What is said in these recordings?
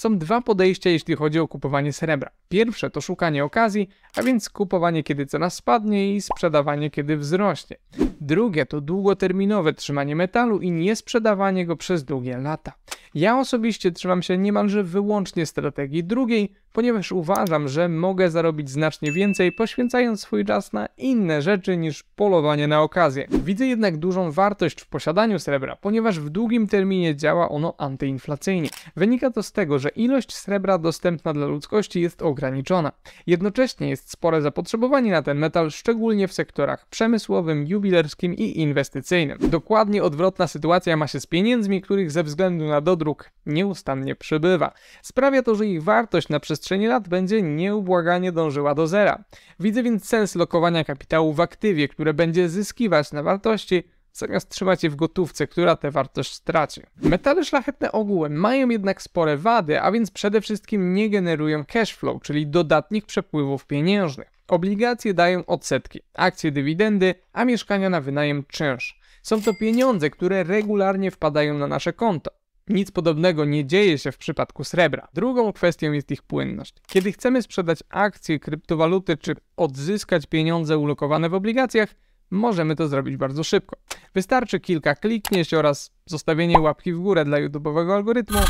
Są dwa podejścia, jeśli chodzi o kupowanie srebra. Pierwsze to szukanie okazji, a więc kupowanie, kiedy cena spadnie i sprzedawanie, kiedy wzrośnie. Drugie to długoterminowe trzymanie metalu i nie sprzedawanie go przez długie lata. Ja osobiście trzymam się niemalże wyłącznie strategii drugiej, ponieważ uważam, że mogę zarobić znacznie więcej, poświęcając swój czas na inne rzeczy niż polowanie na okazję. Widzę jednak dużą wartość w posiadaniu srebra, ponieważ w długim terminie działa ono antyinflacyjnie. Wynika to z tego, że ilość srebra dostępna dla ludzkości jest ograniczona. Jednocześnie jest spore zapotrzebowanie na ten metal, szczególnie w sektorach przemysłowym, jubilerskim i inwestycyjnym. Dokładnie odwrotna sytuacja ma się z pieniędzmi, których ze względu na dodruk nieustannie przybywa. Sprawia to, że ich wartość na przestrzeni lat będzie nieubłaganie dążyła do zera. Widzę więc sens lokowania kapitału w aktywie, które będzie zyskiwać na wartości, zamiast trzymać je w gotówce, która tę wartość straci. Metale szlachetne ogółem mają jednak spore wady, a więc przede wszystkim nie generują cash flow, czyli dodatnich przepływów pieniężnych. Obligacje dają odsetki, akcje dywidendy, a mieszkania na wynajem czynsz. Są to pieniądze, które regularnie wpadają na nasze konto. Nic podobnego nie dzieje się w przypadku srebra. Drugą kwestią jest ich płynność. Kiedy chcemy sprzedać akcje, kryptowaluty czy odzyskać pieniądze ulokowane w obligacjach, możemy to zrobić bardzo szybko. Wystarczy kilka kliknięć oraz zostawienie łapki w górę dla YouTube'owego algorytmu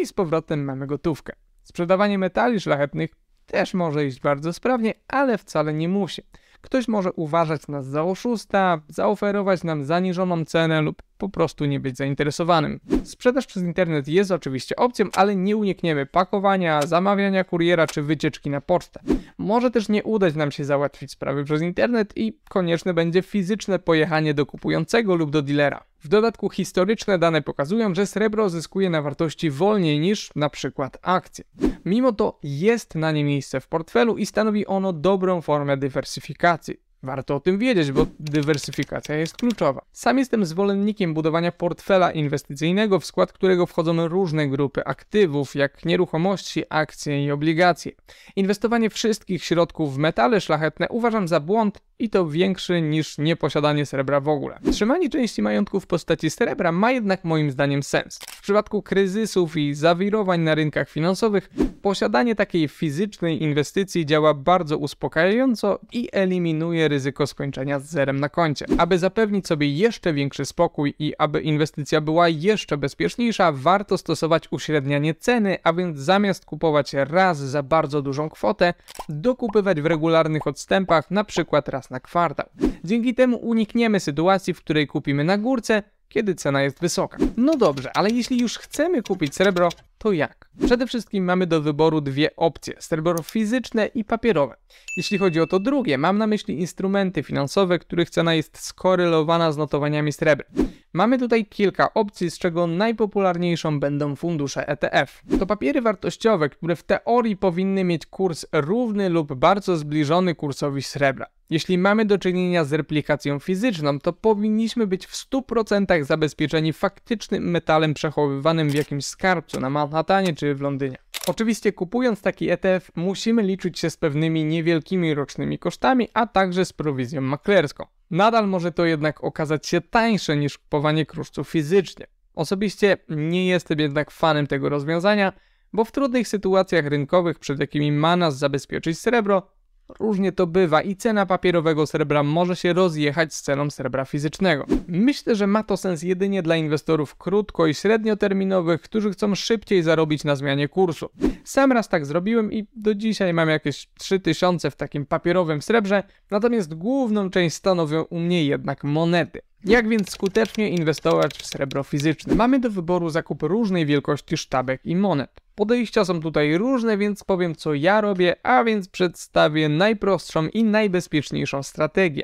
i z powrotem mamy gotówkę. Sprzedawanie metali szlachetnych też może iść bardzo sprawnie, ale wcale nie musi. Ktoś może uważać nas za oszusta, zaoferować nam zaniżoną cenę lub po prostu nie być zainteresowanym. Sprzedaż przez internet jest oczywiście opcją, ale nie unikniemy pakowania, zamawiania kuriera czy wycieczki na pocztę. Może też nie udać nam się załatwić sprawy przez internet i konieczne będzie fizyczne pojechanie do kupującego lub do dealera. W dodatku historyczne dane pokazują, że srebro zyskuje na wartości wolniej niż na przykład akcje. Mimo to jest na nie miejsce w portfelu i stanowi ono dobrą formę dywersyfikacji. Warto o tym wiedzieć, bo dywersyfikacja jest kluczowa. Sam jestem zwolennikiem budowania portfela inwestycyjnego, w skład którego wchodzą różne grupy aktywów, jak nieruchomości, akcje i obligacje. Inwestowanie wszystkich środków w metale szlachetne uważam za błąd i to większy niż nieposiadanie srebra w ogóle. Trzymanie części majątku w postaci srebra ma jednak moim zdaniem sens. Przypadku kryzysów i zawirowań na rynkach finansowych, posiadanie takiej fizycznej inwestycji działa bardzo uspokajająco i eliminuje ryzyko skończenia z zerem na koncie. Aby zapewnić sobie jeszcze większy spokój i aby inwestycja była jeszcze bezpieczniejsza, warto stosować uśrednianie ceny, a więc zamiast kupować raz za bardzo dużą kwotę, dokupywać w regularnych odstępach, na przykład raz na kwartał. Dzięki temu unikniemy sytuacji, w której kupimy na górce, kiedy cena jest wysoka. No dobrze, ale jeśli już chcemy kupić srebro, to jak? Przede wszystkim mamy do wyboru dwie opcje: srebro fizyczne i papierowe. Jeśli chodzi o to drugie, mam na myśli instrumenty finansowe, których cena jest skorelowana z notowaniami srebra. Mamy tutaj kilka opcji, z czego najpopularniejszą będą fundusze ETF. To papiery wartościowe, które w teorii powinny mieć kurs równy lub bardzo zbliżony kursowi srebra. Jeśli mamy do czynienia z replikacją fizyczną, to powinniśmy być w 100% zabezpieczeni faktycznym metalem przechowywanym w jakimś skarbcu na Manhattanie czy w Londynie. Oczywiście kupując taki ETF musimy liczyć się z pewnymi niewielkimi rocznymi kosztami, a także z prowizją maklerską. Nadal może to jednak okazać się tańsze niż kupowanie kruszców fizycznie. Osobiście nie jestem jednak fanem tego rozwiązania, bo w trudnych sytuacjach rynkowych, przed jakimi ma nas zabezpieczyć srebro, Różnie to bywa i cena papierowego srebra może się rozjechać z ceną srebra fizycznego. Myślę, że ma to sens jedynie dla inwestorów krótko i średnioterminowych, którzy chcą szybciej zarobić na zmianie kursu. Sam raz tak zrobiłem i do dzisiaj mam jakieś 3000 w takim papierowym srebrze, natomiast główną część stanowią u mnie jednak monety. Jak więc skutecznie inwestować w srebro fizyczne? Mamy do wyboru zakup różnej wielkości sztabek i monet. Podejścia są tutaj różne, więc powiem co ja robię, a więc przedstawię najprostszą i najbezpieczniejszą strategię.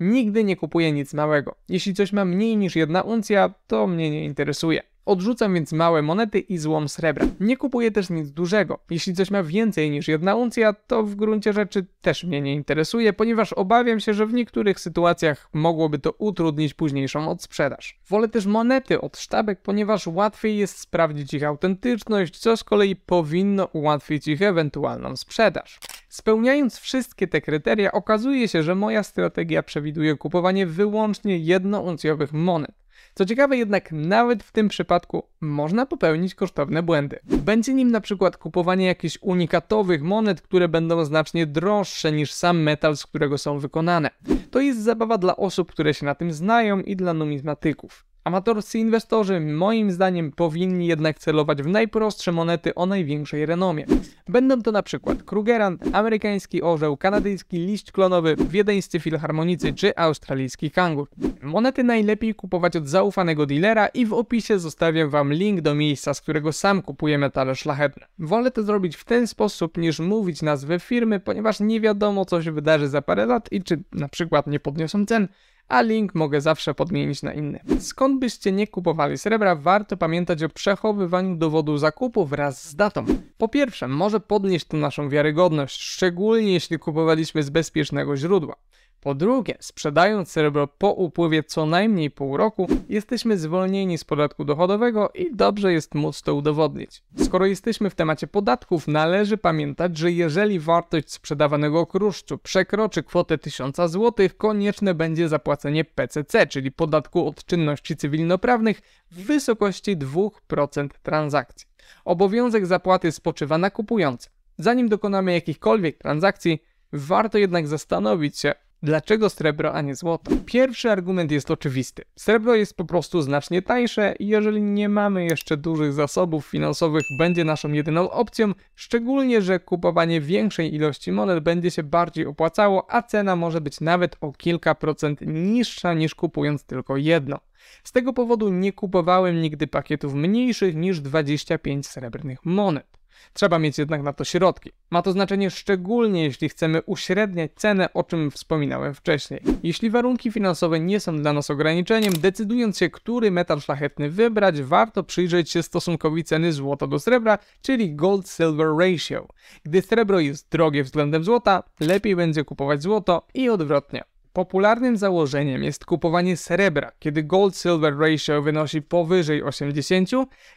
Nigdy nie kupuję nic małego. Jeśli coś ma mniej niż jedna uncja, to mnie nie interesuje. Odrzucam więc małe monety i złom srebra. Nie kupuję też nic dużego. Jeśli coś ma więcej niż jedna uncja, to w gruncie rzeczy też mnie nie interesuje, ponieważ obawiam się, że w niektórych sytuacjach mogłoby to utrudnić późniejszą odsprzedaż. Wolę też monety od sztabek, ponieważ łatwiej jest sprawdzić ich autentyczność, co z kolei powinno ułatwić ich ewentualną sprzedaż. Spełniając wszystkie te kryteria, okazuje się, że moja strategia przewiduje kupowanie wyłącznie jednouncjowych monet. Co ciekawe jednak, nawet w tym przypadku można popełnić kosztowne błędy. Będzie nim na przykład kupowanie jakichś unikatowych monet, które będą znacznie droższe niż sam metal, z którego są wykonane. To jest zabawa dla osób, które się na tym znają i dla numizmatyków. Amatorscy inwestorzy moim zdaniem powinni jednak celować w najprostsze monety o największej renomie. Będą to na przykład Krugerrand, amerykański orzeł, kanadyjski liść klonowy, wiedeńscy filharmonicy czy australijski kangur. Monety najlepiej kupować od zaufanego dealera i w opisie zostawiam wam link do miejsca, z którego sam kupuję metale szlachetne. Wolę to zrobić w ten sposób niż mówić nazwę firmy, ponieważ nie wiadomo co się wydarzy za parę lat i czy na przykład nie podniosą cen, a link mogę zawsze podmienić na inny. Skąd byście nie kupowali srebra, warto pamiętać o przechowywaniu dowodu zakupu wraz z datą. Po pierwsze, może podnieść to naszą wiarygodność, szczególnie jeśli kupowaliśmy z bezpiecznego źródła. Po drugie, sprzedając srebro po upływie co najmniej pół roku, jesteśmy zwolnieni z podatku dochodowego i dobrze jest móc to udowodnić. Skoro jesteśmy w temacie podatków, należy pamiętać, że jeżeli wartość sprzedawanego kruszczu przekroczy kwotę 1000 zł, konieczne będzie zapłacenie PCC, czyli podatku od czynności cywilnoprawnych w wysokości 2% transakcji. Obowiązek zapłaty spoczywa na kupującym. Zanim dokonamy jakichkolwiek transakcji, warto jednak zastanowić się, Dlaczego srebro, a nie złoto? Pierwszy argument jest oczywisty. Srebro jest po prostu znacznie tańsze i jeżeli nie mamy jeszcze dużych zasobów finansowych, będzie naszą jedyną opcją, szczególnie, że kupowanie większej ilości monet będzie się bardziej opłacało, a cena może być nawet o kilka procent niższa niż kupując tylko jedno. Z tego powodu nie kupowałem nigdy pakietów mniejszych niż 25 srebrnych monet. Trzeba mieć jednak na to środki. Ma to znaczenie szczególnie jeśli chcemy uśredniać cenę, o czym wspominałem wcześniej. Jeśli warunki finansowe nie są dla nas ograniczeniem, decydując się, który metal szlachetny wybrać, warto przyjrzeć się stosunkowi ceny złota do srebra, czyli gold-silver ratio. Gdy srebro jest drogie względem złota, lepiej będzie kupować złoto i odwrotnie. Popularnym założeniem jest kupowanie srebra, kiedy gold-silver ratio wynosi powyżej 80,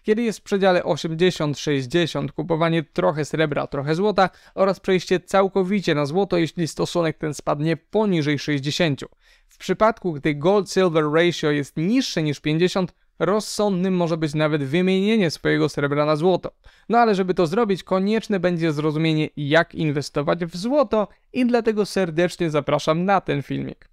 kiedy jest w przedziale 80-60 kupowanie trochę srebra, trochę złota oraz przejście całkowicie na złoto, jeśli stosunek ten spadnie poniżej 60. W przypadku, gdy gold-silver ratio jest niższe niż 50, rozsądnym może być nawet wymienienie swojego srebra na złoto. No ale żeby to zrobić, konieczne będzie zrozumienie, jak inwestować w złoto i dlatego serdecznie zapraszam na ten filmik.